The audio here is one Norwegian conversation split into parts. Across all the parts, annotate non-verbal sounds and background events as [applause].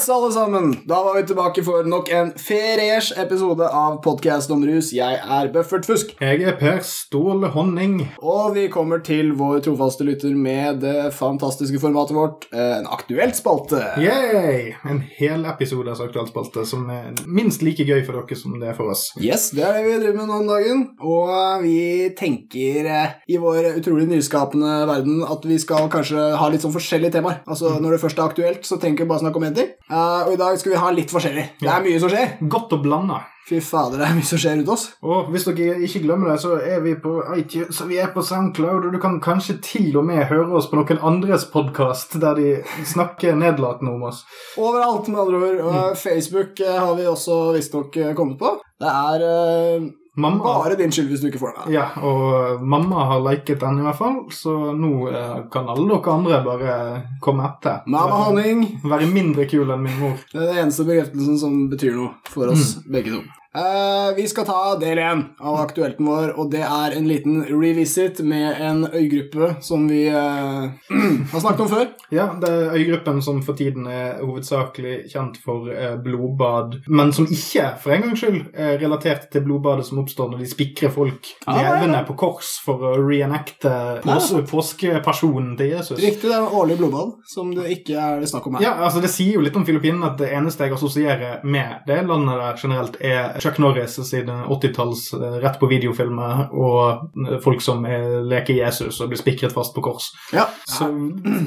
Yes, alle sammen! Da var vi tilbake for nok en fresh episode av Podcast om rus. Jeg er Bøffert Fusk. Jeg er Per Ståle Honning. Og vi kommer til vår trofaste lytter med det fantastiske formatet vårt, eh, en aktuelt spalte. Yay! En hel episode av aktuelt spalte som er minst like gøy for dere som det er for oss. Yes, det er det vi driver med nå om dagen. Og eh, vi tenker eh, i vår utrolig nyskapende verden at vi skal kanskje ha litt sånn forskjellige temaer. Altså Når det først er aktuelt, så tenker vi bare snakke om én ting. Eh, og i dag skal vi ha litt forskjellig. Det er mye som skjer. Godt å blande. Fy fader, det er mye som skjer rundt oss. Og hvis dere ikke glemmer det, så er vi på iTunes, vi er på SoundCloud, og du kan kanskje til og med høre oss på noen andres podkast der de snakker nedlatende om oss. Overalt, med andre ord. Og Facebook eh, har vi også visstnok eh, kommet på. Det er eh, Mamma, bare din skyld hvis du ikke får den. ja, og mamma har liket den i hvert fall, så nå eh, kan alle dere andre bare komme etter. Mamma Honning. Være mindre kul enn min mor. Det er den eneste bekreftelsen som betyr noe for oss begge to. Eh, vi skal ta del én av aktuelten vår, og det er en liten revisit med en øygruppe som vi uh, [clears throat] har snakket om før. Ja, det er øygruppen som for tiden er hovedsakelig kjent for uh, blodbad, men som ikke, for en gangs skyld, er relatert til blodbadet som oppstår når de spikrer folk Ah, levende på kors for å reenacte pås påskepasjonen til Jesus. Riktig, det er en årlig blodbad som det ikke er snakk om her. Ja, altså Det sier jo litt om Filippinene at det eneste jeg assosierer med det landet der generelt, er Chuck Norris siden 80-talls eh, rett på videofilmer og eh, folk som er, leker Jesus og blir spikret fast på kors. Ja. Så,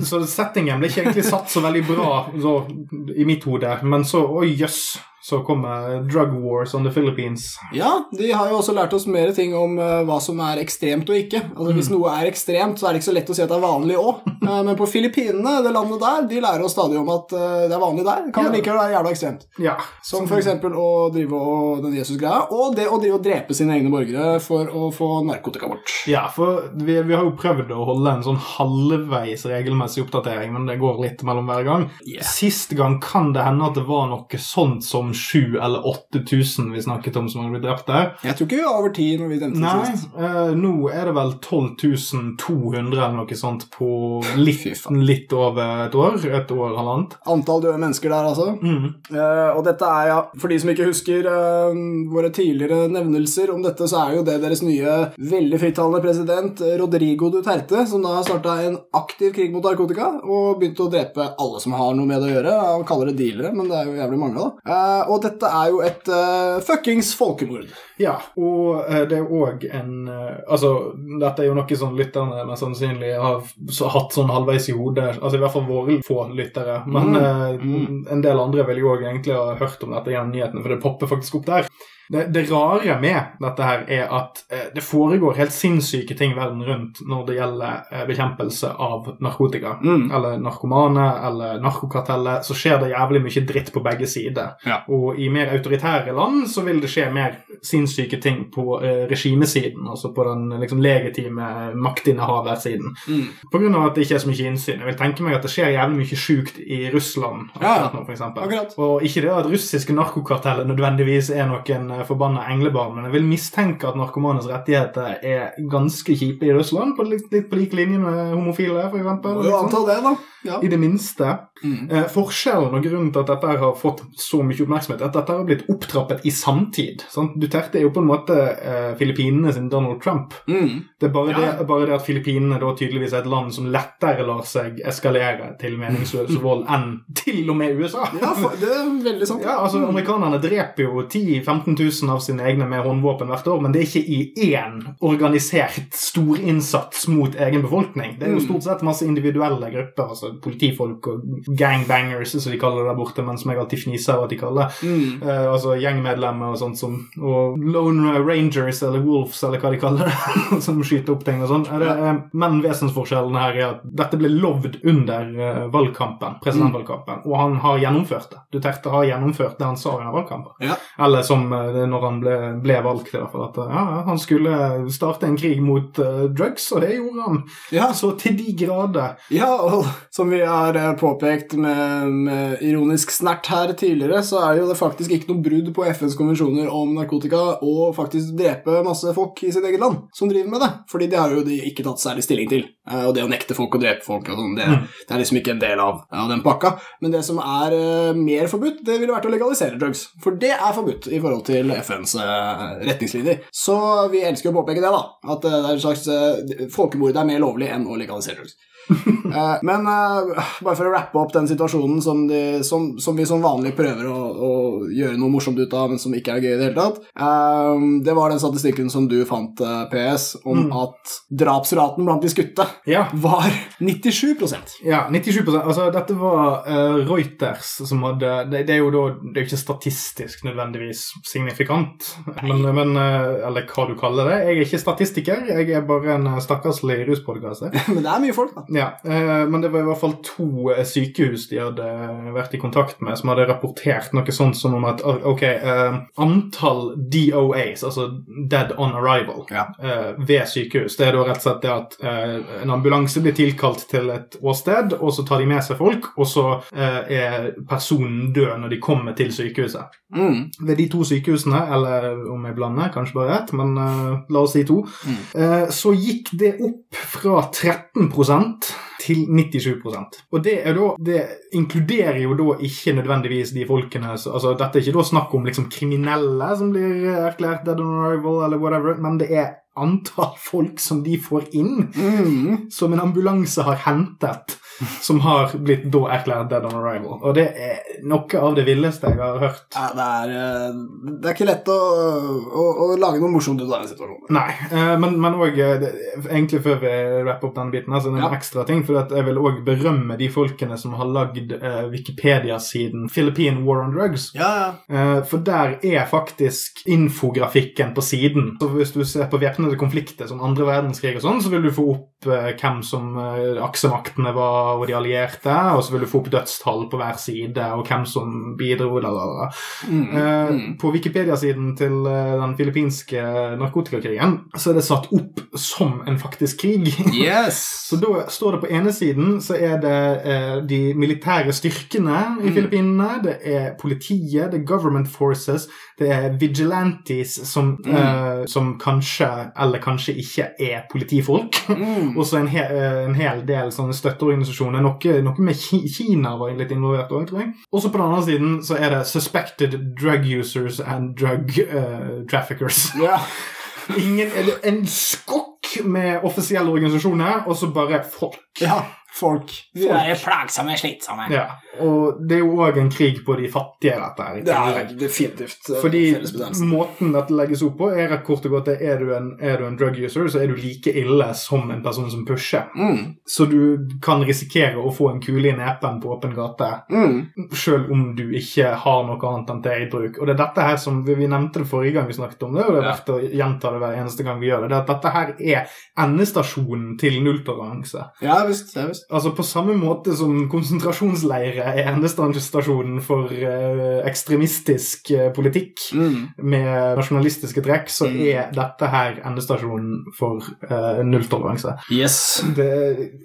så settingen ble ikke egentlig satt så veldig bra så, i mitt hode, men så oi jøss, så kommer Drug Wars on the Philippines. Ja, de har jo også lært oss mer ting om eh, hva som er ekstremt og ikke. Altså Hvis noe er ekstremt, så er det ikke så lett å si at det er vanlig òg. [laughs] men på Filippinene, det landet der, de lærer oss stadig om at eh, det er vanlig der. Kan Ja. likevel være jævla ekstremt. Ja, Som f.eks. å drive og den Jesus-greia, og det å drive og drepe sine egne borgere for å få narkotika bort. Ja, for vi, vi har jo prøvd å holde en sånn halvveis regelmessig oppdatering, men det går litt mellom hver gang. Yeah. Sist gang kan det hende at det var noe sånt som 7000 eller 8000 vi snakket om som hadde blitt drept der. Jeg tror ikke vi var over ti når vi demte Nei, sist. eh, nå er det vel 12.200 eller noe sånt på litt, litt over et år. Et år, halvannet. Antall døde mennesker der, altså. Mm. Eh, og dette er, ja, for de som ikke husker eh, våre tidligere nevnelser om dette, så er jo det deres nye veldig frittalende president eh, Rodrigo Duterte, som da har starta en aktiv krig mot narkotika og begynt å drepe alle som har noe med det å gjøre. Han kaller det dealere, men det er jo jævlig mange, da. Eh, og dette er jo et uh, fuckings folkemord. Ja, og uh, det er òg en uh, Altså, dette er jo noe sånn lytterne mest sannsynlig har hatt sånn halvveis i hodet. Altså i hvert fall våre få lyttere. Men Mm, Mm. en del andre vil jo òg egentlig ha hørt om dette gjennom nyhetene, for det popper faktisk opp der. Det, det rare med dette her er at eh, det foregår helt sinnssyke ting verden rundt når det gjelder eh, bekjempelse av narkotika. Mm. Eller narkomane eller narkokartellet, så skjer det jævlig mye dritt på begge sider. Ja. Og i mer autoritære land så vil det skje mer sinnssyke ting på eh, regimesiden, altså på den liksom, legitime maktinnehaversiden. Mm. På grunn av at det ikke er så mye innsyn. Jeg vil tenke meg at det skjer jævlig mye sjukt i Russland Ja, nå, for eksempel. akkurat. Og ikke det at russiske narkokarteller nødvendigvis er noen eh, forbanna englebarn, men jeg vil mistenke at narkomanes rettigheter er ganske kjipe i Russland, på litt, litt på lik linje med homofile. Jo anta det, da. Ja. I det minste. Mm. Eh, forskjellen og grunnen til at dette har fått så mye oppmerksomhet, er at dette har blitt opptrappet i samtid. Sant? Duterte er jo på en måte eh, Filippinene sin Donald Trump. Mm. Det er bare, Ja. det, bare det at Filippinene da tydeligvis er et land som lettere lar seg eskalere til meningsløs [laughs] vold enn til og med USA. Ja, det er veldig sant. Ja, altså Amerikanerne dreper jo 10 000-15 000 av sine egne med håndvåpen hvert år, men det er ikke i én organisert storinnsats mot egen befolkning. Det er jo Mm. stort sett masse individuelle grupper, altså politifolk og gangbangers, som de kaller det der borte, men som jeg alltid fniser av at de kaller. Mm. uh, altså gjengmedlemmer og sånt som Og Lone Rangers eller Wolves eller hva de kaller det, [laughs] som skyter opp ting og sånn. Ja. det, eh, Men vesensforskjellen her er at dette ble lovd under eh, valgkampen, presidentvalgkampen, og han har gjennomført det. Duterte har gjennomført det han sa under valgkampen. Ja. Eller som det når han ble, ble valgt, hvert. At ja, han skulle starte en krig mot uh, drugs, og det gjorde han. Ja. Så til de grader. Ja, og som vi har eh, påpekt med, med ironisk snert her tidligere, så er jo det faktisk ikke noe brudd på FNs konvensjoner om narkotika å faktisk drepe masse folk i sitt eget land som driver med det. Fordi det har jo de ikke tatt særlig stilling til. Uh, Og det å nekte folk å drepe folk og sånn, det, Mm. det er liksom ikke en del av, av den pakka. Men det som er uh, mer forbudt, det ville vært å legalisere drugs. For det er forbudt i forhold til FNs eh, retningslinjer. Så vi elsker å påpeke det, da. At eh, det er en slags eh, folkemord er mer lovlig enn å legalisere drugs. [laughs] Eh, men eh, bare for å rappe opp den situasjonen som, de, som, som vi som vanlig prøver å, å gjøre noe morsomt ut av, men som ikke er gøy i det hele tatt eh, Det var den statistikken som du fant, eh, PS, om Mm. at drapsraten blant de skutte Ja. var 97% Ja, 97% Altså, dette var uh, Reuters som hadde det, det er jo da Det er jo ikke statistisk nødvendigvis signifikant, men, men uh, Eller hva du kaller det. Jeg er ikke statistiker, jeg er bare en stakkarslig ruspodkaster. [laughs] Men det er mye folk, da. Ja, eh, men det var i hvert fall to eh, sykehus de hadde vært i kontakt med, som hadde rapportert noe sånt som om at ah, ok, eh, antall DOAs, altså Dead on Arrival, Ja. eh, ved sykehus, det er da rett og slett det at eh, en ambulanse blir tilkalt til et åsted, og så tar de med seg folk, og så eh, er personen død når de kommer til sykehuset. Mm. Ved de to sykehusene, eller om jeg blander, kanskje bare ett, men eh, la oss si to, Mm. eh, så gikk det opp fra 13 til 97% Og det, da, det inkluderer jo da ikke nødvendigvis de folkene så- altså Dette er ikke da snakk om liksom kriminelle som blir erklært dead on arrival, eller whatever, men det er antall folk som de får inn, Mm. som en ambulanse har hentet, som har blitt da erklært dead on arrival. Og det er noe av det villeste jeg har hørt. Ja, det, er, eh, det er ikke lett å, å, å lage noe morsomt ut av den situasjonen. Nei, eh, men, òg eh, egentlig før vi rapper opp den biten, altså det er en Ja. ekstra ting, for jeg vil òg berømme de folkene som har lagd Wikipedia-siden Philippine War on Drugs. Ja, ja. Eh, for der er faktisk infografikken på siden. Så hvis du ser på væpnede konflikter som andre verdenskrig og sånn, så vil du få opp hvem som aksemaktene var og de allierte, og så vil du få opp dødstall på hver side, og hvem som bidro, la, la, la. Mm. Eh, Mm. På Wikipedia-siden til eh, den filippinske narkotikakrigen så er det satt opp som en faktisk krig. Yes! [laughs] Så da står det på ene siden så er det eh, de militære styrkene i Mm. Filippinene, det er politiet, det er government forces, det er vigilantes som, Mm. eh, som kanskje eller kanskje ikke er politifolk. Mm. [laughs] Og så en, he eh, en hel del sånne støtteorganisasjoner. Noe, noe med Kina var litt involvert òg, tror jeg. Og så på den andre siden så er det suspected drug users and drug uh, traffickers. Ja. Ingen, en skokk med offisielle organisasjoner, og så bare folk. ja. Folk. Vi Folk. er plagsomme, slitsomme. Ja. Og det er jo òg en krig på de fattige, dette her. Det er definitivt eh, Fordi måten dette legges opp på, er at kort og godt er du, en, er du en drug user, så er du like ille som en person som pusher. Mm. Så du kan risikere å få en kule i nepen på åpen gate, Mm. selv om du ikke har noe annet enn det i bruk. Og det er dette her som vi, vi nevnte det forrige gang vi snakket om det, og det er Ja. verdt å gjenta det hver eneste gang vi gjør det, det er at dette her er endestasjonen til nulltoleranse. Ja visst. Ja, visst. Altså På samme måte som konsentrasjonsleire er endestasjonen for uh, ekstremistisk uh, politikk Mm. med nasjonalistiske trekk, så Mm. er dette her endestasjonen for uh, nulltoleranse. Yes. Det,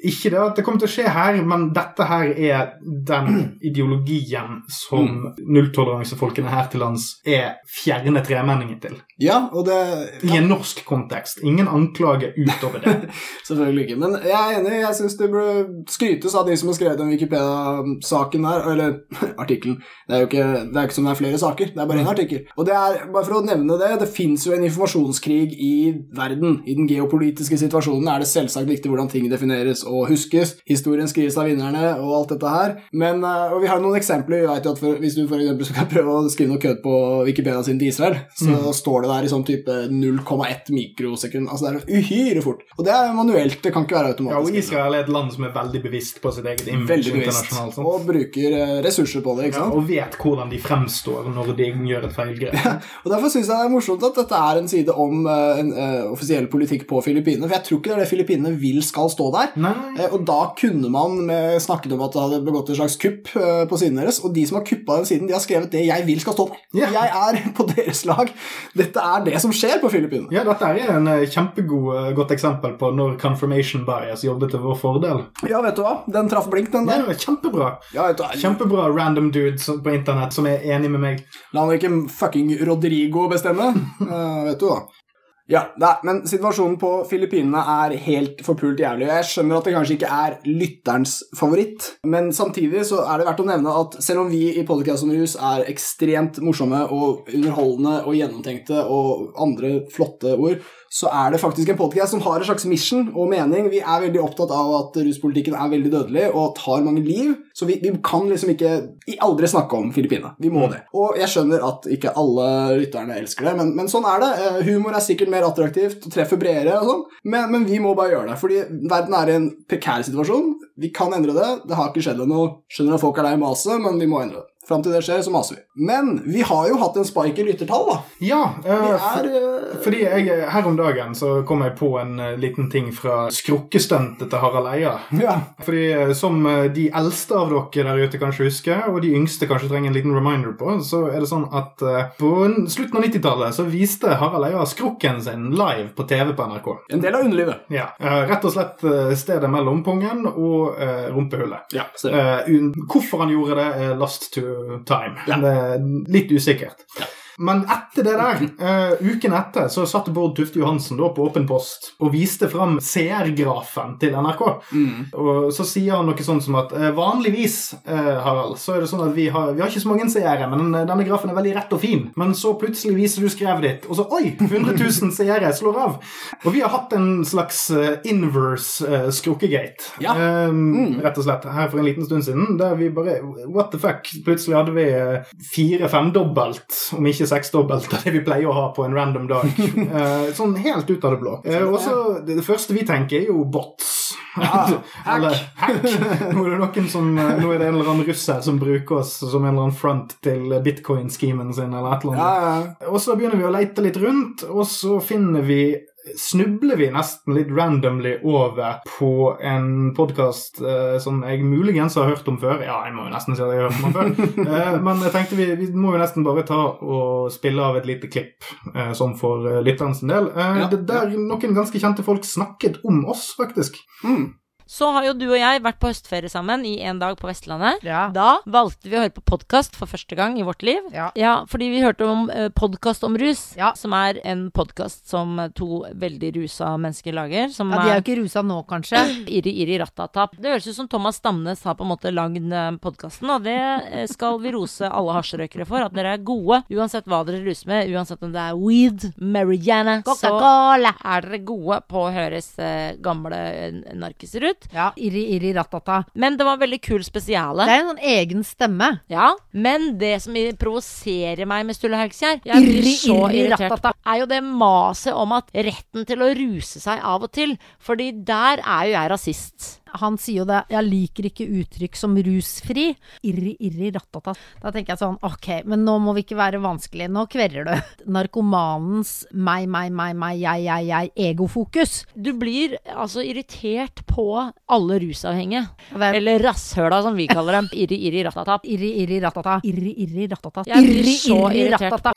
ikke det at det kommer til å skje her, men dette her er den ideologien som Mm. nulltoleransefolkene her til lands er fjerne tremenninger til. Ja, og det I en norsk kontekst. Ingen anklage utover det. [laughs] Selvfølgelig ikke. Men jeg er enig. Jeg syns det burde skrytes av de som har skrevet den Wikipedia-saken her. Eller [laughs] artikkelen. Det er jo ikke, det er ikke som det er flere saker. Det er bare én artikkel. Og det er, bare for å nevne det, det fins jo en informasjonskrig i verden. I den geopolitiske situasjonen er det selvsagt viktig hvordan ting defineres og huskes. Historien skrives av vinnerne og alt dette her. Men, eh, og vi har noen eksempler. Vi vet jo at for, Hvis du eksempel skal prøve å skrive noe kødd på Wikipedia sin til Israel, så står det der i sånn type 0,1 mikrosekund. Altså det er uhyre fort. Og det er manuelt. Det kan ikke være automatisk. Ja, og. Israel er et land som er veldig bevisst på sitt eget image internasjonalt. Sånn. Og bruker eh, ressurser på det, ikke Ja, og vet hvordan de fremstår når de gjør et feilgrep. [laughs] Og Derfor syns jeg det er morsomt at dette er en side om uh, en uh, offisiell politikk på Filippinene. For jeg tror ikke det er det Filippinene vil skal stå der. Eh, Og da kunne man med, snakket om at det hadde begått et slags kupp på siden deres, og de som har kuppa den siden, de har skrevet det jeg vil skal stå der. Yeah. Jeg er [laughs] på deres lag. Dette er det som skjer på Filippinene. Ja, dette er en kjempegodt kjempegod godt eksempel på når confirmation bias jobbet til vår fordel. Ja, vet du hva? Den traff blink, den der. Ja, kjempebra. Ja, vet du hva? Kjempebra random dude på internett som er enig med meg. La han ikke fucking Rodrigo bestemme. uh, vet du hva. Ja, nei, men situasjonen på Filippinene er helt forpult jævlig. og Jeg skjønner at det kanskje ikke er lytterens favoritt, men samtidig så er det verdt å nevne at selv om vi i Podcast om rus er ekstremt morsomme og underholdende og gjennomtenkte og andre flotte ord, så er det faktisk en podcast som har en slags mission og mening. Vi er veldig opptatt av at ruspolitikken er veldig dødelig og tar mange liv, så vi, vi kan liksom ikke aldri snakke om Filippinene. Vi må det. Og jeg skjønner at ikke alle lytterne elsker det, men, men sånn er det. Eh, Humor er sikkert mer attraktivt og treffer bredere og sånn, men, men vi må bare gjøre det, fordi verden er i en prekær situasjon. Vi kan endre det. Det har ikke skjedd ennå. Skjønner at folk er lei maset, men vi må endre det. Fram til det skjer, så maser vi. Men vi har jo hatt en spike i lyttertall, da. Ja, eh, er eh, fordi jeg, her om dagen så kom jeg på en uh, liten ting fra skrukkestuntet til Harald Eia. Ja. Fordi eh, som eh, de eldste av dere der ute kanskje husker, og de yngste kanskje trenger en liten reminder på, så er det sånn at eh, på slutten av 90-tallet så viste Harald Eia skrukken sin live på TV på NRK. En del av underlivet. Ja, eh, Rett og slett eh, stedet mellom pungen og eh, rumpehullet. Ja. Eh, hvorfor han gjorde det, er last to time. Ja. Det er litt usikkert. Men etter det der, uh, uken etter, så satt Bård Tufte Johansen da på Åpen post og viste fram seergrafen til NRK. Mm. Og så sier han noe sånt som at uh, vanligvis, uh, Harald, så er det sånn at vi har, vi har ikke så mange seere, men denne grafen er veldig rett og fin. Men så plutselig viser du skrevet ditt, og så oi! 100 000 seere slår av. Og vi har hatt en slags inverse skrukkegate, Ja. mm. rett og slett, her for en liten stund siden, der vi bare What the fuck? Plutselig hadde vi fire-femdobbelt, om ikke seksdobbelt, av det vi pleier å ha på en random dag. [laughs] Eh, sånn helt ut av det blå. Eh, og så, det, første vi tenker, er jo bots. Ja, [laughs] Eller hack. Nå er det noen som Nå er det en eller annen russer som bruker oss som en eller annen front til bitcoin-schemen sin, eller et eller Ja, annet. ja. Og så begynner vi å leite litt rundt, og så finner vi Snubler vi nesten litt randomly over på en podkast eh, som jeg muligens har hørt om før. Ja, jeg må jo nesten si at jeg har hørt om den før. [laughs] Eh, men jeg tenkte vi, vi må jo nesten bare ta og spille av et lite klipp, eh, sånn for uh, lytteren sin del. Eh, Ja, det der noen ganske kjente folk snakket om oss, faktisk. Mm. Så har jo du og jeg vært på høstferie sammen i en dag på Vestlandet. Ja. Da valgte vi å høre på podkast for første gang i vårt liv. Ja. fordi vi hørte om uh, podkast om rus, Ja. som er en podkast som eh, to veldig rusa mennesker lager. Som ja, de er jo ikke rusa nå, kanskje. [clears throat] iri, Irri Rattatap. Det høres ut som Thomas Stamnes har på en måte lagd podkasten, og det eh, skal vi rose alle hasjrøykere for. At dere er gode uansett hva dere ruser med, uansett om det er weed, marijuana, så Coca-Cola. er dere gode på å høres eh, gamle eh, narkiser ut. Ja, irri, irri, ratata. Men det var veldig kul spesiale. Det er en sånn egen stemme. Ja, men det som provoserer meg med Sturle Haugskjær, jeg blir så irritert, ratata. er jo det maset om at retten til å ruse seg av og til, fordi der er jo jeg rasist. Han sier jo det. Jeg liker ikke uttrykk som rusfri. Irri, irri, ratata. Da tenker jeg sånn, ok, men nå må vi ikke være vanskelige. Nå kverrer du. Narkomanens meg, meg, meg, meg, jeg, jeg, jeg, egofokus. Du blir altså irritert på alle rusavhengige. Er Eller rasshøla, som vi kaller dem. Irri, irri, ratata. irri, irri, ratata. Irri, irri, ratata. Jeg blir så irri, irritert.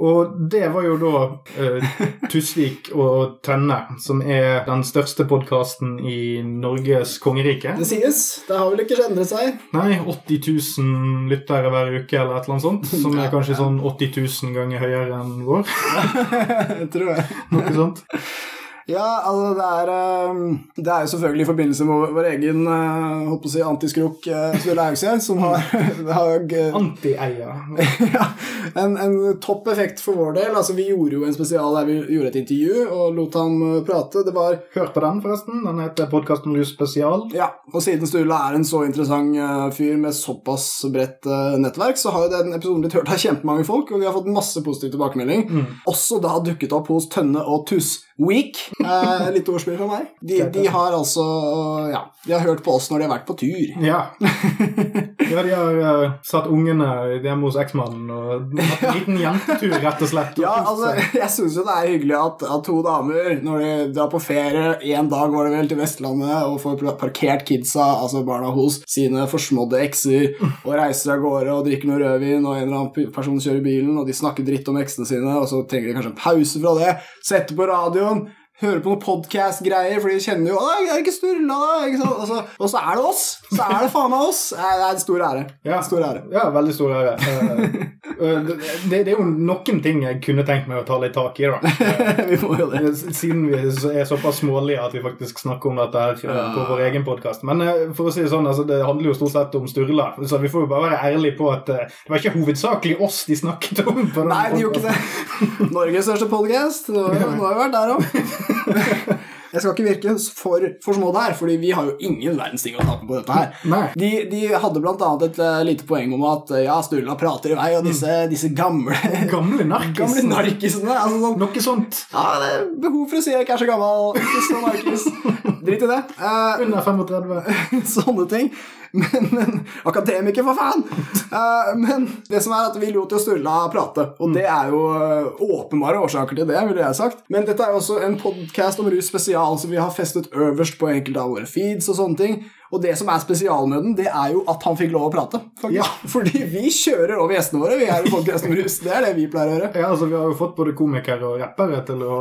Og det var jo da uh, Tusvik og Tønne, som er den største podkasten i Norges kongerike. Det sies. Det har vel ikke endret seg. Nei, 80 000 lyttere hver uke, eller et eller annet sånt. Som er kanskje sånn 80 000 ganger høyere enn vår. [laughs] Tror jeg. Noe sånt. Ja, altså det er eh, Det er jo selvfølgelig i forbindelse med vår, egen håper holdt å si antiskrok uh, Sturle Haugskjær, som har, [laughs] har eh, Anti-eia. [laughs] ja, en, en topp effekt for vår del. Altså, vi gjorde jo en spesial der vi gjorde et intervju og lot ham eh, prate. Det var Hør på den, forresten. Den heter Podkasten Lus spesial. Ja, og siden Sturle er en så interessant eh, fyr med såpass bredt eh, nettverk, så har jo den episoden blitt hørt av kjempemange folk, og vi har fått masse positiv tilbakemelding. Mm. Også da dukket opp hos Tønne og Tusvik. Week. Eh, litt ordspill fra meg. De, de har altså Ja, de har hørt på oss når de har vært på tur. Ja. ja, de har uh, satt ungene hjemme hos eksmannen og hatt en liten jentetur, rett og slett. og Ja, altså. Jeg syns jo det er hyggelig at, at to damer, når de drar på ferie En dag var det vel til Vestlandet og får parkert kidsa, altså barna hos, sine forsmådde ekser, og reiser av gårde og drikker noe rødvin, og en eller annen person kjører bilen, og de snakker dritt om eksene sine, og så trenger de kanskje en pause fra det, setter på radioen. Hører på noen podkast-greier, for de kjenner jo «Å, jeg er ikke Sturla, da! Ikke sant? Og, så, og så er det oss! Så er det faen meg oss! Det er en stor ære. Ja. Stor ære. Ja, veldig stor ære. [laughs] Det, det er jo noen ting jeg kunne tenkt meg å ta litt tak i, da. [laughs] Vi må jo det. Siden vi er såpass smålige at vi faktisk snakker om dette her på vår egen podkast. Men eh, for å si det sånn, altså, det handler jo stort sett om Sturla. Så vi får jo bare være ærlige på at eh, det var ikke hovedsakelig oss de snakket om. Nei, de gjorde ikke det. Norges største podcast. Nå, nå har vi vært der òg. [laughs] Jeg skal ikke virke for, for små her, fordi vi har jo ingen verdens ting å tape på dette her. De, de hadde blant annet et eh, lite poeng om at eh, ja, Sturla prater i vei, og disse, disse gamle Gamle [laughs] narkisene. Gamle narkisene. Altså, sånn, Noe sånt. ja, det er behov for å si jeg ikke er så gammel. Ikke så narkis. [laughs] Drit i det. Uh, Under 35. [laughs] sånne ting. Men, men akademiker, for faen! Uh, men det som er at vi lot jo Sturla prate, og det er jo eh, åpenbare årsaker til det, ville jeg sagt. Men dette er jo også en podkast om rus spesial som vi har festet øverst på enkelte av våre feeds og sånne ting. Og det som er spesial det er jo at han fikk lov å prate. Ja. [laughs] Fordi vi kjører over gjestene våre. Vi er jo podkast om rus. Det er det vi pleier å gjøre. Ja, altså Vi har jo fått både komikere og rappere til å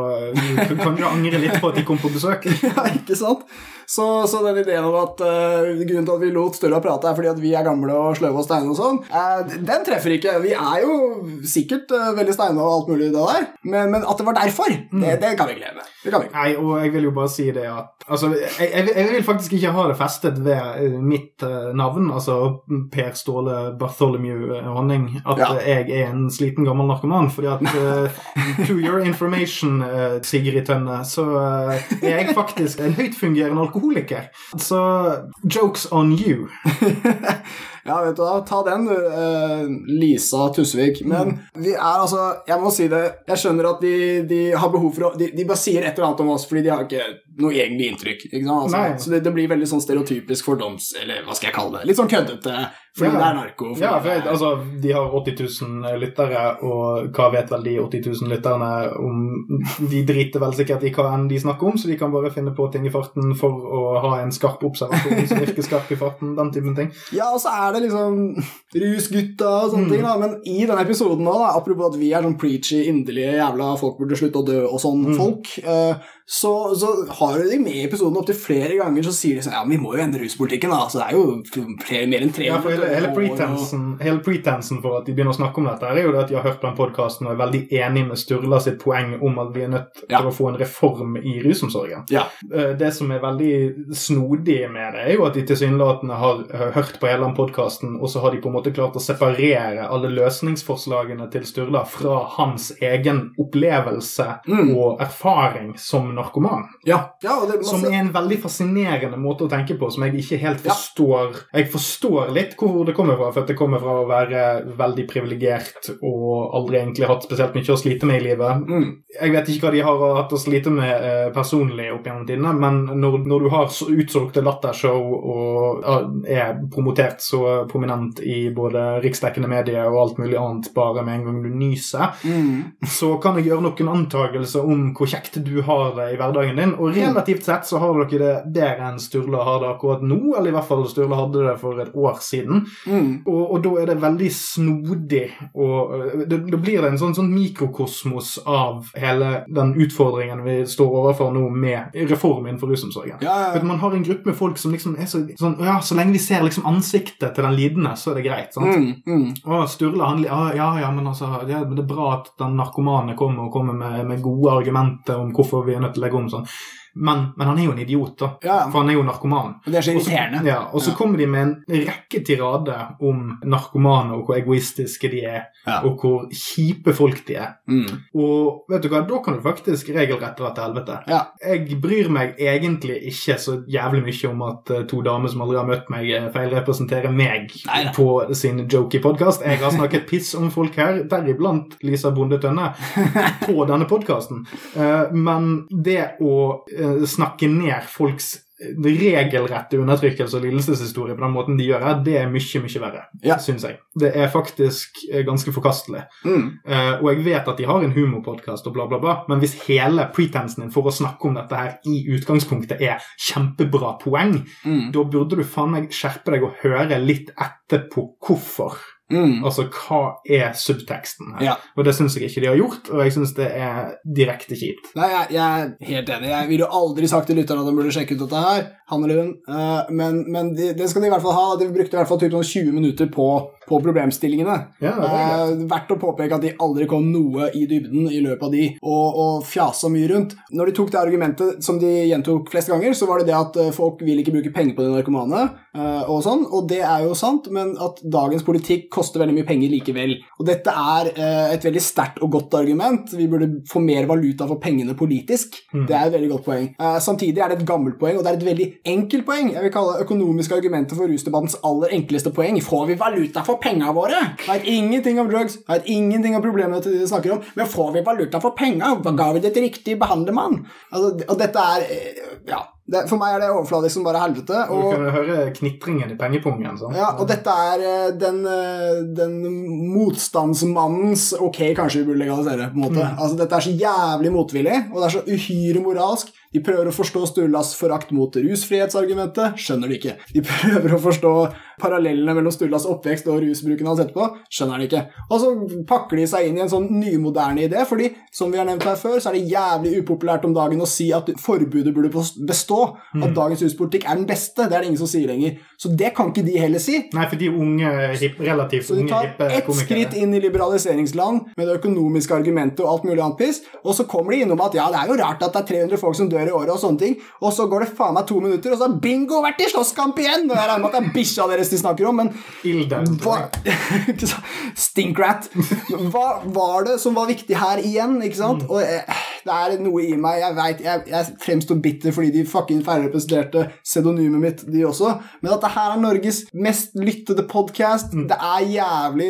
kan jo angre litt på at de kom på besøk. [laughs] Ja, ikke sant? Så, så den ideen om at uh, grunnen til at vi lot Sturla prate, er fordi at vi er gamle og sløve og steine og sånn, uh, den treffer ikke. Vi er jo sikkert uh, veldig steine og alt mulig det der, men, men at det var derfor, det, det kan vi glemme. Det kan vi ikke. Nei, og jeg vil jo bare si det at Altså, jeg, jeg, jeg vil faktisk ikke ha det festet ved eh, mitt eh, navn, altså Per Ståle Bartholomew eh, Honning, at Ja. jeg er en sliten gammel narkoman. Fordi at uh, [laughs] To your information, uh, Sigrid Tønne, så uh, er jeg faktisk en høytfungerende alkoholiker. Så jokes on you. [laughs] Ja, vet du hva, ta den du, eh, Lisa Tusvik. Men vi er altså, jeg må si det, jeg skjønner at de, de har behov for å de, de bare sier et eller annet om oss fordi de har ikke noe egentlig inntrykk. ikke? Altså, så det, det blir veldig sånn stereotypisk fordoms... Eller hva skal jeg kalle det? Litt sånn køddete. Fordi Ja. det er narko. Ja, for jeg, altså, de har 80 000 lyttere, og hva vet vel de 80 000 lytterne om De driter vel sikkert i hva enn de snakker om, så de kan bare finne på ting i farten for å ha en skarp observasjon som virker skarp i farten, den typen ting. Ja, og så er det liksom rusgutta og sånne ting, da. Men i denne episoden nå, da, apropos at vi er sånn preachy, inderlige jævla folk burde slutte å dø og sånn folk, eh, så, så har de med i episoden opptil flere ganger så sier de sånn Ja, men vi må jo endre ruspolitikken, da. Så det er jo flere, mer enn tre Ja, for hele, hele, pretensen, hele pretensen for at de begynner å snakke om dette, er jo det at de har hørt på den podkasten og er veldig enig med Sturla sitt poeng om at vi er nødt til Ja. å få en reform i rusomsorgen. Ja. Eh, Det som er veldig snodig med det, er jo at de tilsynelatende har hørt på hele den podkasten, og så har de på en måte klart å separere alle løsningsforslagene til Sturla fra hans egen opplevelse Mm. og erfaring som narkoman. Ja, ja det, Som masse, er en veldig fascinerende måte å tenke på, som jeg ikke helt Ja. forstår. Jeg forstår litt hvor det kommer fra, for at det kommer fra å være veldig privilegert og aldri egentlig hatt spesielt mye å slite med i livet. mm, Jeg vet ikke hva de har hatt å slite med eh, personlig opp gjennom tidene, men når, når du har så utsolgte lattershow og er promotert så prominent i både riksdekkende medier og alt mulig annet bare med en gang du nyser, mm, så kan jeg gjøre noen antakelser om hvor kjekt du har det i hverdagen din. Og relativt sett så har dere det bedre enn Sturla har det akkurat nå, eller i hvert fall Sturla hadde det for et år siden. mm. Og, og da er det veldig snodig, og øh, da blir det en sånn, sånn mikrokosmos av hele den utfordringen vi står overfor nå med reform innenfor rusomsorgen. Ja, ja, at Man har en gruppe med folk som liksom er så sånn Ja, så lenge vi ser liksom ansiktet til den lidende, så er det greit. sant? Mm, mm. Å, Sturla han, ja, ja, ja, men altså, det, er- det er bra at den narkomane kommer og kommer med, med gode argumenter om hvorfor vi er nødt til å legge om sånn. Men, men han er jo en idiot, da. Ja. For han er jo narkoman. Og det er så irriterende. Ja, og så Ja. kommer de med en rekke tirader om narkomane og hvor egoistiske de er, Ja. og hvor kjipe folk de er. Mm. Og vet du hva, da kan du faktisk regelrett dra til helvete. Jeg bryr meg egentlig ikke så jævlig mye om at eh, to damer som aldri har møtt meg, eh, feilrepresenterer meg Neida. på sin jokey podkast. Jeg har snakket [laughs] piss om folk her, deriblant Lisa Bonde Tønne, på denne podkasten. Men det å eh, snakke ned folks regelrette undertrykkelse og lidelseshistorie på den måten de gjør her, det er mye, mye verre, Ja. syns jeg. Det er faktisk eh, ganske forkastelig. Mm. Uh, og jeg vet at de har en humorpodkast og bla, bla, bla, men hvis hele pretensen din for å snakke om dette her i utgangspunktet er kjempebra poeng, Mm. da burde du faen meg skjerpe deg og høre litt etterpå hvorfor. Mm. Altså, hva er subteksten her? Ja. Og det syns jeg ikke de har gjort, og jeg syns det er direkte kjipt. Nei, jeg, jeg er helt enig. Jeg ville jo aldri sagt til lytterne at de burde sjekke ut dette her, han eller hun, uh, men, men de, det skal de i hvert fall ha. De brukte i hvert fall typ sånn 20 minutter på, på problemstillingene. Ja. Eh, verdt å påpeke at de aldri kom noe i dybden i løpet av de, og, og fjasa mye rundt. Når de tok det argumentet som de gjentok flest ganger, så var det det at eh, folk vil ikke bruke penger på de narkomane, eh, og sånn, og det er jo sant, men at dagens politikk koster veldig mye penger likevel. Og dette er eh, et veldig sterkt og godt argument. Vi burde få mer valuta for pengene politisk. Det er et veldig godt poeng. Eh, samtidig er det et gammelt poeng, og det er et veldig enkelt poeng. Jeg vil kalle økonomiske argumenter for rusdebattens aller enkleste poeng. Får vi valuta for penga våre? Veit ingenting om drugs, veit ingenting om problemene til de de snakker om, men får vi valuta for penga? Ga vi det til riktig behandlermann? Altså, og dette er eh, Ja. Det, for meg er det overfladisk som bare helvete. Du Og, kan høre knitringen i pengepungen. Sånn. ja, og dette er eh, den, eh, den motstandsmannens Ok, kanskje vi burde legalisere, på en måte. Altså, dette er så jævlig motvillig, og det er så uhyre moralsk. De prøver å forstå Sturlas forakt mot rusfrihetsargumentet. Skjønner de ikke. De [laughs] prøver å forstå parallellene mellom Sturlas oppvekst og rusbruken han etterpå. Skjønner de ikke. Og så pakker de seg inn i en sånn nymoderne idé, fordi som vi har nevnt her før, så er det jævlig upopulært om dagen å si at forbudet burde bestå. At dagens ruspolitikk er den beste. Det er det ingen som sier lenger. Så det kan ikke de heller si. Nei, for de unge, hip, relativt Så de tar hippe ett skritt inn i liberaliseringsland med det økonomiske argumentet og alt mulig annet piss, og så kommer de innom at ja, det er jo rart at det er 300 folk som dør i året og sånne ting, og så går det faen meg to minutter, og så har bingo vært i slåsskamp igjen! Og jeg regner med at det er bikkja deres de snakker om, men hva? [laughs] Stinkrat. Hva var det som var viktig her igjen, ikke sant? Og jeg, det er noe i meg Jeg vet, jeg, jeg fremstår bitter fordi de fucking feilrepresenterte pseudonymet mitt, de også, men at det her er Norges mest lyttede podkast, det er jævlig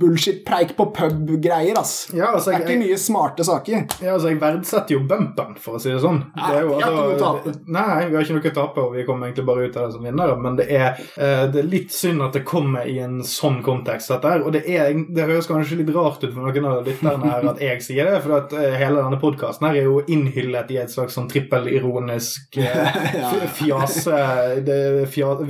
bullshit-preik på pub-greier, ass. Ja, altså, Det er jeg, ikke mye smarte saker. Ja, altså, Jeg verdsetter jo bumpen, for å si det sånn. Nei, Det jo, vi har ikke noe å tape. Nei, vi har ikke noe å tape, og vi kommer egentlig bare ut av det som vinnere. Men det er, eh, det er litt synd at det kommer i en sånn kontekst, dette her. Og det, er, det høres kanskje litt rart ut for noen av lytterne her at jeg sier det, for at eh, hele denne podkasten her er jo innhyllet i et slags sånn trippelironisk eh, [laughs] fjase det,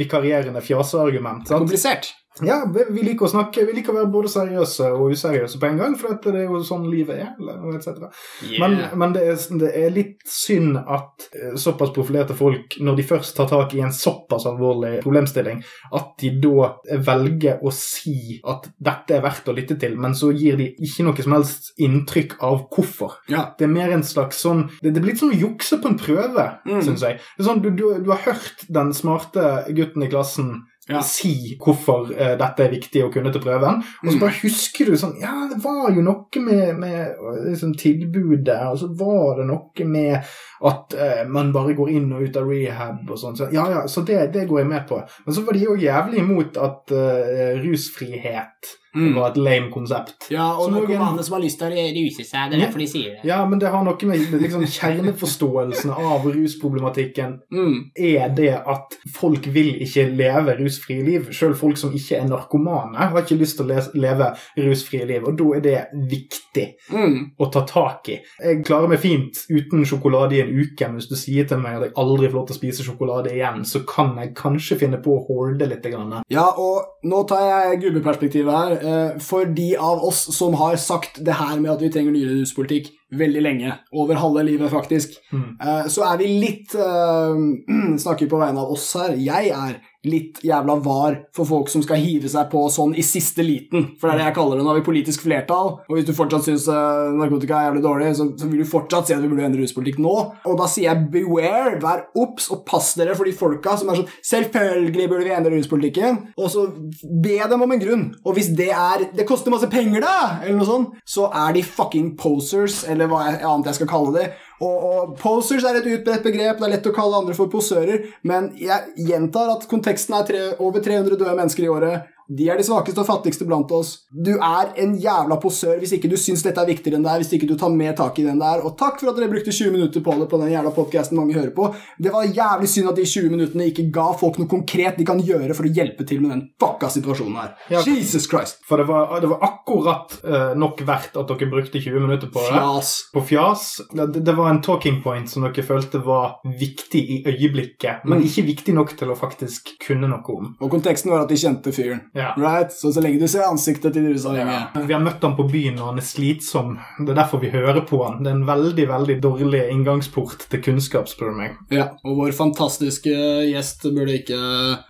Vikarierende fjaseargument. Komplisert. Ja, vi liker å snakke, vi liker å være både seriøse og useriøse på en gang, for det er jo sånn livet er. eller et cetera. Men, men det, er, det er litt synd at eh, såpass profilerte folk, når de først tar tak i en såpass alvorlig problemstilling, at de da velger å si at dette er verdt å lytte til, men så gir de ikke noe som helst inntrykk av hvorfor. Ja. Det er mer en slags sånn Det, det blir litt som å jukse på en prøve, Mm. synes jeg. Det sånn, du, du, du har hørt den smarte gutten i klassen Ja. si hvorfor eh, dette er viktig å kunne til prøven, og så Mm. bare husker du sånn Ja, det var jo noe med, med liksom, tilbudet, og så var det noe med at eh, man bare går inn og ut av rehab og sånn. Så, ja, ja, så det, det går jeg med på. Men så var de jo jævlig imot at eh, rusfrihet Mm. var et lame konsept. Ja, og narkomane som har lyst til å ruse seg. Det er derfor de sier det. Ja, men det har noe med liksom, kjerneforståelsen av rusproblematikken Mm. er det at folk vil ikke leve rusfrie liv. Selv folk som ikke er narkomane, har ikke lyst til å leve rusfrie liv. Og da er det viktig Mm. å ta tak i. Jeg klarer meg fint uten sjokolade i en uke, men hvis du sier til meg at jeg aldri får lov til å spise sjokolade igjen, så kan jeg kanskje finne på å hoarde litt. Grann. Ja, og nå tar jeg gubbeperspektivet her. eh, For de av oss som har sagt det her med at vi trenger nyere ruspolitikk veldig lenge, over halve livet faktisk, Mm. eh, så er vi litt eh, [clears throat] Snakker på vegne av oss her. Jeg er litt jævla var for folk som skal hive seg på sånn i siste liten. For det er det jeg kaller det. Nå har vi politisk flertall, og hvis du fortsatt syns uh, narkotika er jævlig dårlig, så, så vil du fortsatt si at vi burde endre ruspolitikk nå. Og da sier jeg beware, vær obs, og pass dere for de folka som er sånn Selvfølgelig burde vi endre ruspolitikken, og så be dem om en grunn. Og hvis det er Det koster masse penger, da, eller noe sånt, så er de fucking posers, eller hva annet jeg skal kalle det. Og, og posers er et utbredt begrep, det er lett å kalle andre for posører, men jeg gjentar at konteksten er tre, over 300 døde mennesker i året. De er de svakeste og fattigste blant oss. Du er en jævla posør hvis ikke du syns dette er viktigere enn det er, hvis ikke du tar mer tak i den der. Og takk for at dere brukte 20 minutter på det på den jævla podkasten mange hører på. Det var jævlig synd at de 20 minuttene ikke ga folk noe konkret de kan gjøre for å hjelpe til med den fucka situasjonen her. Ja. Jesus Christ. For det var, det var akkurat uh, nok verdt at dere brukte 20 minutter på det. Fjas. På fjas. Det, det var en talking point som dere følte var viktig i øyeblikket, men Mm. ikke viktig nok til å faktisk kunne noe om. Og konteksten var at de kjente fyren. Ja. Right? Så så lenge du ser ansiktet til de rusavhengige Vi har møtt han på byen, og han er slitsom. Det er derfor vi hører på han. Det er en veldig veldig dårlig inngangsport til kunnskap, spør du meg. Ja, og vår fantastiske gjest burde ikke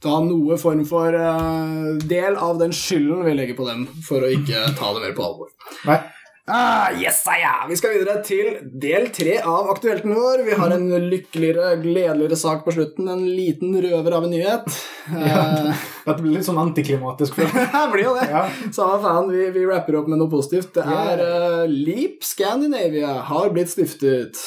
ta noe form for uh, del av den skylden vi legger på dem, for å ikke ta det mer på alvor. Nei. Ah, yes, ja. Vi skal videre til del tre av aktuelten vår. Vi har en lykkeligere, gledeligere sak på slutten. En liten røver av en nyhet. Ja, Dette blir litt sånn antiklimatisk. Det [laughs] blir jo det. Ja. Samme faen, vi, vi rapper opp med noe positivt. Det er uh, Leap Scandinavia har blitt stiftet.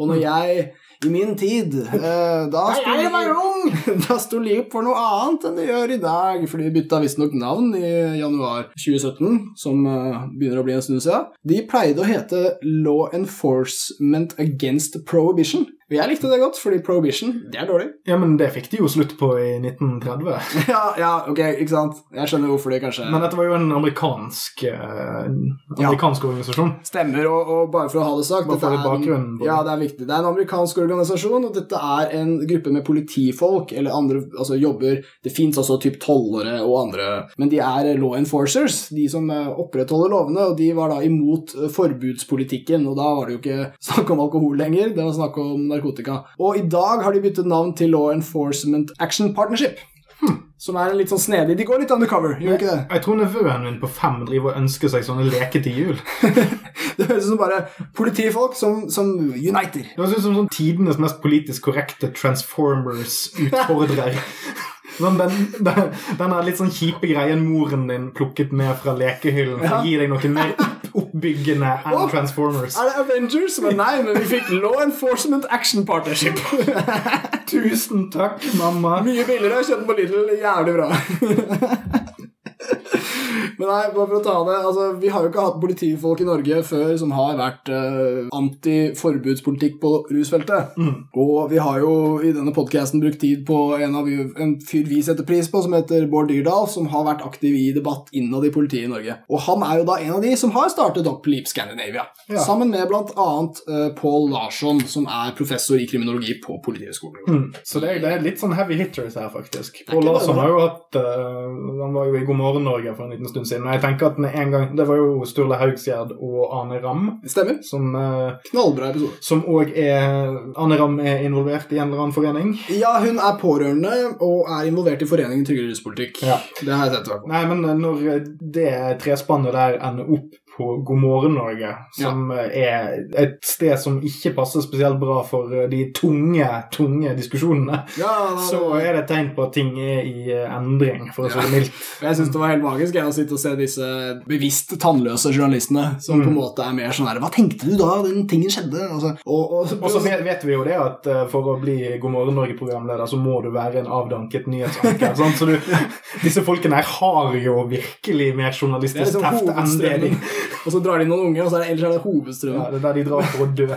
Og når jeg i min tid eh, Da sto jeg var ung! Da sto Leap for noe annet enn det gjør i dag, for de bytta visstnok navn i januar 2017, som eh, begynner å bli en stund siden. De pleide å hete Law Enforcement Against Prohibition. Jeg likte det godt, fordi prohibition, det er dårlig. ja, men det fikk de jo slutt på i 1930. [laughs] ja, ja, ok, ikke sant? Jeg skjønner hvorfor det kanskje Men dette var jo en amerikansk eh, amerikansk organisasjon. Stemmer, og, og bare for å ha det sagt Bare for dette er en-. Ja, det er viktig. Det er en amerikansk organisasjon, og dette er en gruppe med politifolk eller andre altså jobber Det fins altså typ tollere og andre, men de er law enforcers, de som eh, opprettholder lovene, og de var da imot eh, forbudspolitikken, og da var det jo ikke snakk om alkohol lenger, det var snakk om narkotika. Og i dag har de byttet navn til Law Enforcement Action Partnership. Som er litt sånn snedig De går litt undercover, gjør ikke det? Jeg tror nevøen min på fem driver og ønsker seg sånne leker til jul. [laughs] Det høres ut som bare politifolk som, som uniter. Det høres ut som sånn tidenes mest politisk korrekte Transformers-utfordrer. [laughs] Sånn, den, den, den er litt sånn kjipe greien moren din plukket med fra lekehyllen for Ja. å gi deg noe mer oppbyggende enn oh, Transformers. Er det Avengers? Men nei, men vi fikk Law Enforcement Action Partnership. [laughs] Tusen takk, mamma. Mye billigere. Kjøpt den på Lidl. Jævlig bra. Men nei, bare for å ta det altså, Vi har jo ikke hatt politifolk i Norge før som har vært eh, anti-forbudspolitikk på rusfeltet. Og vi har jo i denne podkasten brukt tid på en, av, en fyr vi setter pris på, som heter Bård Dyrdal, som har vært aktiv i debatt innad i politiet i Norge. Og han er jo da en av de som har startet opp Leap Scandinavia. Ja. Sammen med annet uh, Pål Larsson, som er professor i kriminologi på Politihøgskolen. Mm. Så det er, det er litt sånn heavy hitters her, faktisk. Pål Larsson har jo hatt uh, Han var jo i God morgen Norge for en liten stund siden. Og jeg tenker at med en gang Det var jo Sturle Haugsgjerd og Arne Ramm Stemmer. som uh, Knallbra episode. som òg er Arne Ramm er involvert i en eller annen forening. Ja, hun er pårørende og er involvert i Foreningen tryggere ruspolitikk. Ja. Det har jeg sett. Nei, men når det trespannet der ender opp på God morgen Norge, som er et sted som ikke passer spesielt bra for de tunge, tunge diskusjonene, Ja, nei, så er det et tegn på at ting er i eh, endring, for å si det mildt. Jeg syns det var helt magisk jeg, å sitte og se disse bevisst tannløse journalistene som på en måte er mer sånn her Hva tenkte du da den tingen skjedde? Altså, og, og, Og så vet, vi jo det at eh, for å bli God morgen Norge-programleder, så må du være en avdanket nyhetsanker. [laughs] Så du, disse folkene her har jo virkelig mer er journalistisk liksom teft enn det de. Og så drar de noen unge, og så er det, ellers er det hovedstrømmen. ja, Det er der de drar for å dø.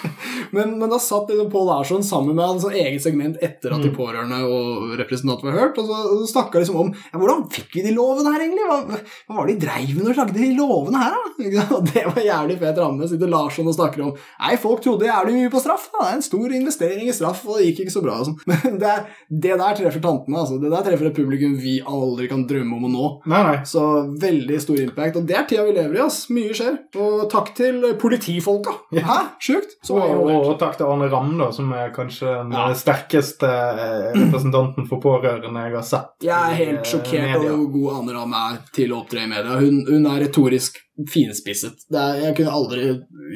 [laughs] Men, men da satt liksom Pål Larsson sammen med en sånn eget segment etter at de Mm. pårørende og representanter var hørt, og så, og så snakka liksom om ja, hvordan fikk vi de lovene her, egentlig? Hva, hva var det de dreiv med når de lagde de lovene her, da? [laughs] Og det var jævlig fet ramme. Sitter Larsson og snakker om Nei, folk trodde jævlig mye på straff. da. Det er en stor investering i straff, og det gikk ikke så bra. sånn. [laughs] Men det, er, det der treffer tantene. altså. Det der treffer et publikum vi aldri kan drømme om å nå. Nei, nei. Så veldig stor impact. Og det er tida vi lever i, ass. Mye skjer. Og takk til politifolka. Hæ? Sjukt. Og, og, og takk til Arne Ramm, da, som er kanskje den Ja. sterkeste eh, representanten for pårørende jeg har sett. Jeg er helt eh, sjokkert over hvor god Anne Ram er til å opptre i media. Hun, hun er retorisk finspisset. Det er, jeg kunne aldri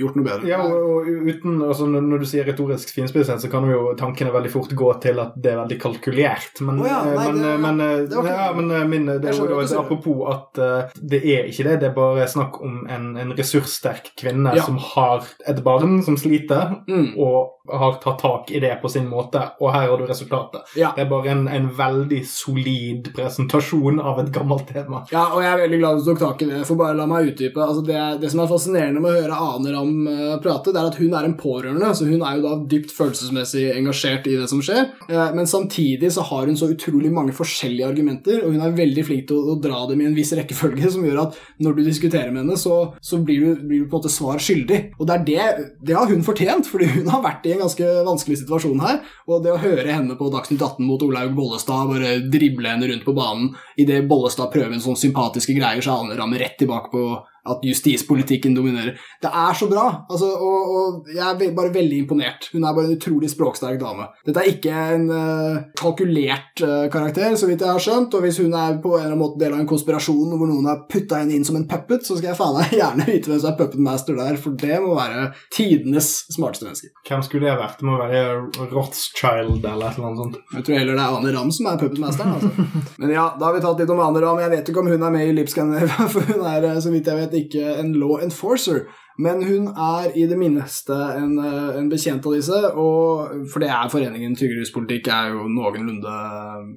gjort noe bedre. Ja, og, og uten, altså når, når du sier retorisk finspisset, så kan jo tankene veldig fort gå til at det er veldig kalkulert. Men, oh ja, eh, nei, men, det- men, eh, det var ja, men eh, min, det Jeg er jo skjønner da hva du et sier. apropos at uh, det er ikke det. Det er bare snakk om en, en ressurssterk kvinne Ja. som har et barn som sliter, Mm. og har tatt tak i det på sin måte, og her har du resultatet. Ja. Det er bare en, en veldig solid presentasjon av et gammelt tema. Ja, og jeg er veldig glad du tok tak i det. For bare la meg utdype. Altså det, det som er fascinerende med å høre Ane Ram eh, prate, det er at hun er en pårørende, så hun er jo da dypt følelsesmessig engasjert i det som skjer. Eh, Men samtidig så har hun så utrolig mange forskjellige argumenter, og hun er veldig flink til å, å dra dem i en viss rekkefølge, som gjør at når du diskuterer med henne, så, så blir, du, blir du på en måte svar skyldig. Og det er det, det har hun fortjent, fordi hun har vært i en ganske vanskelig situasjon her. Og det å høre henne på Dagsnytt 18 mot Olaug Bollestad bare drible henne rundt på banen idet Bollestad prøver en sånn sympatiske greier, så han rammer rett tilbake på at justispolitikken dominerer. Det er så bra, altså, og, og jeg er bare veldig imponert. Hun er bare en utrolig språksterk dame. Dette er ikke en uh, kalkulert uh, karakter, så vidt jeg har skjønt, og hvis hun er på en eller annen måte del av en konspirasjon hvor noen har putta henne inn som en puppet, så skal jeg faen meg [laughs] gjerne vite hvem som er puppet master der, for det må være tidenes smarteste menneske. Hvem skulle det vært? Det må være Rothschild eller et eller annet sånt. Jeg tror heller det er Ane Ram som er puppetmasteren. Altså. Men ja, da har vi tatt litt om Ane Ram. Jeg vet ikke om hun er med i Lipscanner, [laughs] for hun er eh, så vidt jeg vet ikke en law enforcer. Men hun er i det minste en, eh, en bekjent av disse, og, for det er foreningen Tryggere ruspolitikk er jo noenlunde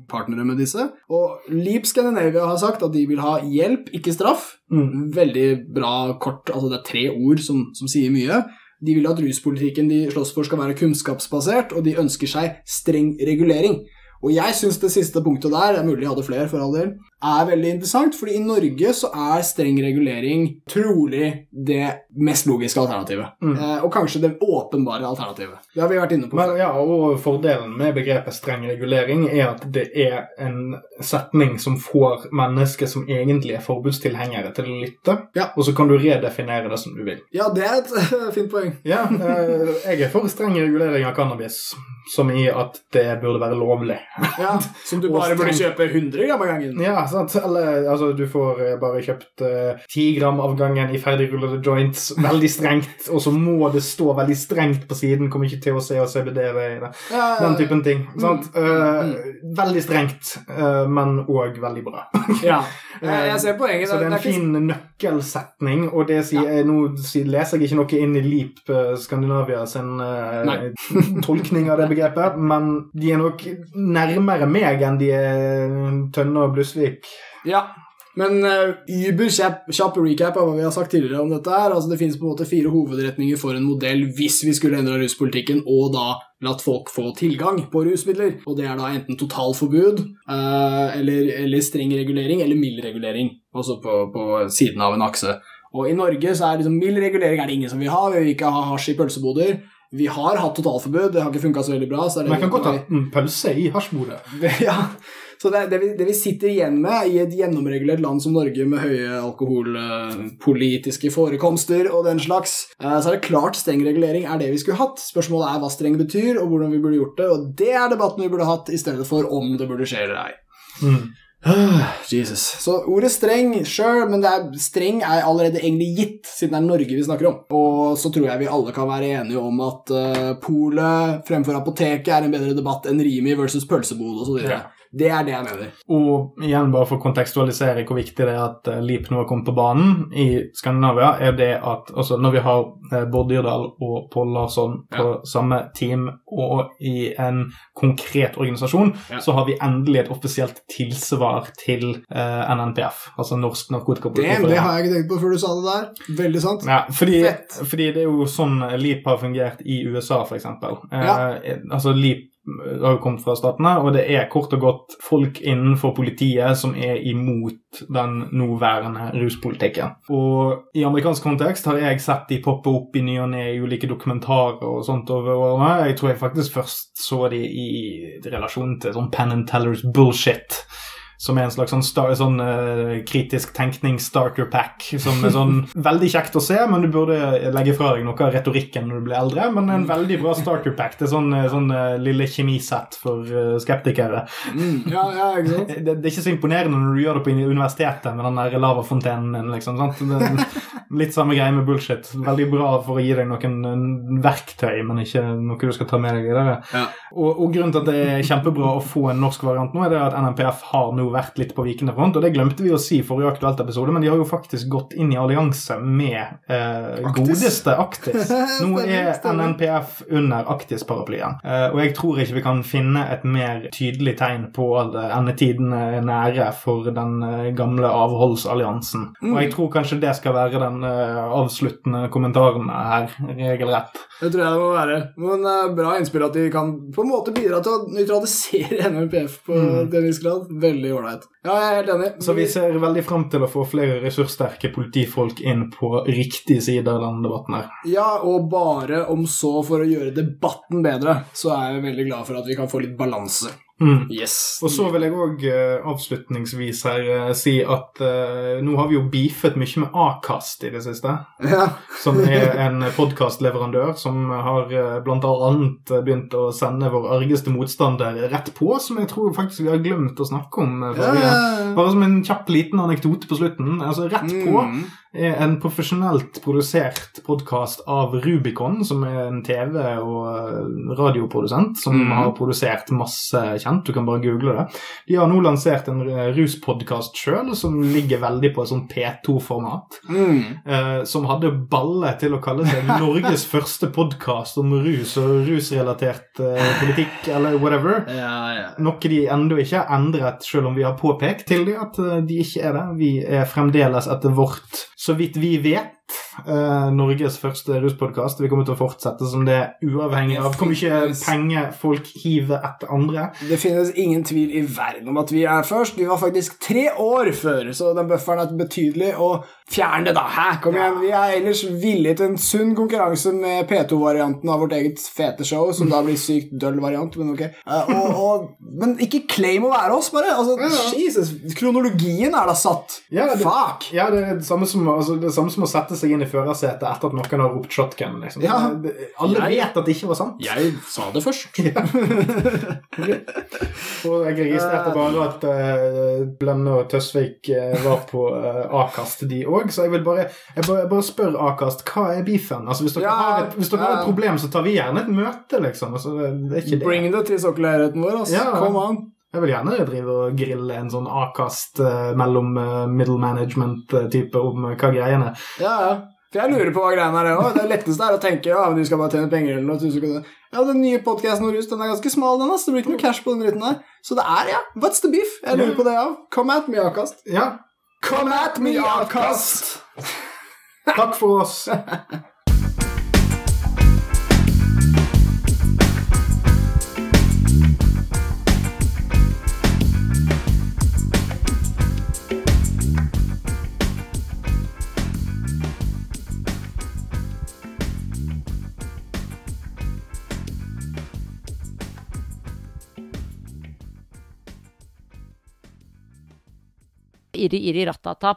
partnere med disse. Og Leap Scandinavia har sagt at de vil ha hjelp, ikke straff. Mm. Veldig bra kort, altså det er tre ord som, som sier mye. De vil at ruspolitikken de slåss for skal være kunnskapsbasert, og de ønsker seg streng regulering. Og jeg syns det siste punktet der, det er mulig jeg hadde flere for all del, er veldig interessant, fordi i Norge så er streng regulering trolig det mest logiske alternativet. Mm. Eh, og kanskje det åpenbare alternativet. Det har vi vært inne på. Men, ja, og Fordelen med begrepet streng regulering er at det er en setning som får mennesker som egentlig er forbudstilhengere, til å lytte, Ja. og så kan du redefinere det som du vil. Ja, det er et [laughs] fint poeng. Ja, eh, Jeg er for streng regulering av cannabis, som i at det burde være lovlig. Ja, Som du [laughs] bare burde kjøpe 100 gram av gangen. Ja, sant? Eller altså, du får eh, bare kjøpt ti 10 gram av gangen i ferdigrullede joints, veldig strengt, og så må det stå veldig strengt på siden, kommer ikke THC og CBD ved det. Den typen ting. Sant? Eh, veldig strengt, uh, men òg veldig bra. Ja. [laughs] Jeg ser poenget. Så det er en fin nøkkelsetning, og det sier, Ja. nå leser jeg ikke noe inn i Leap eh, Skandinavia sin eh, [laughs] tolkning av det begrepet, men de er nok nærmere meg enn de er Tønne og Blusvik. Ja. Men uh, Uber kjapp, kjapp recap av hva vi har sagt tidligere om dette. her. Altså Det finnes på en måte fire hovedretninger for en modell hvis vi skulle endra ruspolitikken og da latt folk få tilgang på rusmidler. Og det er da enten totalforbud uh, eller, eller streng regulering eller mild regulering. Altså på, på siden av en akse. Og i Norge så er liksom mild regulering er det ingen som vil ha. Vi vil ikke ha hasj i pølseboder. Vi har hatt totalforbud, det har ikke funka så veldig bra. Så det Men Man kan godt ha en pølse i hasjbordet. [laughs] ja, så det, det, vi, det vi sitter igjen med i et gjennomregulert land som Norge med høye alkoholpolitiske forekomster og den slags, eh, så er det klart streng regulering er det vi skulle hatt. Spørsmålet er hva streng betyr, og hvordan vi burde gjort det, og det er debatten vi burde hatt i stedet for om det burde skje eller ei. Mm. Jesus. Så ordet streng, sure, men det er, streng er allerede egentlig gitt, siden det er Norge vi snakker om. Og så tror jeg vi alle kan være enige om at uh, polet fremfor apoteket er en bedre debatt enn Rimi versus pølsebod osv. Ja. Det er det jeg mener. Og igjen, bare for å kontekstualisere hvor viktig det er at eh, Leap nå har kommet på banen i Skandinavia, er det at altså, når vi har uh, Bård Dyrdal og Pål Larsson på samme team og i en konkret organisasjon, Ja. så har vi endelig et offisielt tilsvar til eh, NNPF, altså Norsk Det, det har jeg ikke tenkt på før du sa det der. Veldig sant. Ja, fordi, Fett. fordi det er jo sånn Leap har fungert i USA. Ja. Eh, altså Leap har jo kommet fra statene, og det er kort og godt folk innenfor politiet som er imot den nåværende ruspolitikken. Og i amerikansk kontekst har jeg sett de poppe opp i ny og ne i ulike dokumentarer og sånt over årene. Jeg tror jeg faktisk først så de i relasjon til sånn Penn and Tellers bullshit. Som er en slags sånn, star, sånn uh, kritisk tenkning-starter pack, som er sånn [laughs] veldig kjekt å se, men du burde legge fra deg noe av retorikken når du blir eldre. Men en veldig bra starter pack. Det er sånn, eh, sånn uh, lille kjemisett for uh, skeptikere. Mm, ja, ja, ikke sant? [laughs] Det, det er ikke så imponerende når du gjør det på universitetet med den der lavafontenen liksom. sant? Litt samme greie med bullshit. Veldig bra for å gi deg noen verktøy, men ikke noe du skal ta med deg videre. Ja. Og, og grunnen til at det er kjempebra å få en norsk variant nå, er det at NMPF har nå vært litt på vikende front, og det glemte vi å si i forrige aktuelt episode, men de har jo faktisk gått inn i allianse med eh, Aktis. godeste Aktis. [laughs] Nå er. NNPF under Aktis-paraplyen, eh, og jeg tror ikke vi kan finne et mer tydelig tegn på at endetidene er nære for den eh, gamle avholdsalliansen. Og jeg tror kanskje det skal være den eh, avsluttende kommentaren her, regelrett. Det tror jeg det må være. Men eh, bra innspill at de kan på en måte bidra til å nøytralisere NNPF på Mm. en viss grad. Veldig ålreit. Ja, jeg er helt enig. Så vi ser veldig fram til å få flere ressurssterke politifolk inn på riktig side av denne debatten her. Ja, og bare om så for å gjøre debatten bedre, så er jeg veldig glad for at vi kan få litt balanse. Mm. Yes. Og så vil jeg òg avslutningsvis her eh, si at uh, nå har vi jo beefet mye med Akast i det siste. Ja. Som er en podkastleverandør som har uh, blant annet begynt å sende vår argeste motstander rett på, som jeg tror faktisk vi har glemt å snakke om. Ja. Bare som en kjapp liten anekdote på slutten. Altså Rett på Mm. Er en profesjonelt produsert podkast av Rubicon, som er en TV- og eh, radioprodusent som Mm. har produsert masse kjent. Du kan bare google det. De har nå lansert en eh, ruspodkast sjøl, som ligger veldig på et sånn P2-format. Mm. Eh, som hadde balle til å kalle seg [laughs] Norges første podkast om rus og rusrelatert eh, politikk, eller whatever. Ja, ja. Noe de ennå ikke har endret, selv om vi har påpekt til dem at eh, de ikke er det. Vi er fremdeles etter vårt, så vidt vi vet, eh, Norges første ruspodkast. Vi kommer til å fortsette som det, uavhengig av hvor mye penger folk hiver etter andre. Det finnes ingen tvil i verden om at vi er først. Vi var faktisk tre år før, så den bufferen er betydelig. Og fjern det, da! Hæ? Kom igjen. Vi er ellers villige til en sunn konkurranse med P2-varianten av vårt eget fete show, som da blir sykt døll variant, men ok. Uh, og, og, men ikke claim å være oss, bare. Altså, Jesus, kronologien er da satt. Ja, det- Fuck! Ja, det er det samme som, altså, det samme som å sette seg inn i førersetet etter at noen har ropt shotgun. Liksom. Ja. Det- Alle Jeg- vet at det ikke var sant. Jeg sa det først. [laughs] Og jeg registrerte bare at uh, Blende og Tøsvik uh, var på A-kast de òg. Så jeg vil bare, jeg bare, jeg bare spør Akast, hva er beefen? Altså, hvis dere, Ja, har, et, hvis dere har et problem, så tar vi gjerne et møte, liksom. Altså, det, det er ikke det. Bring det til sokkelleiligheten vår, altså. Ja. Kom an. Jeg vil gjerne drive og grille en sånn Akast uh, mellom uh, middle management-type om eh, hva greiene er. Ja, ja. For jeg lurer på hva greiene er, det òg. Det letteste er å tenke ja, men du skal bare tjene penger eller noe. Ja, den nye podkasten vår den er ganske smal, den, ass. Det blir ikke noe cash på den dritten der. Så det er, ja. What's the beef? Jeg lurer på det, ja. Come at me, Akast. Ja, Come at me, Akast! takk for oss. [laughs] Irri, irri, ratata.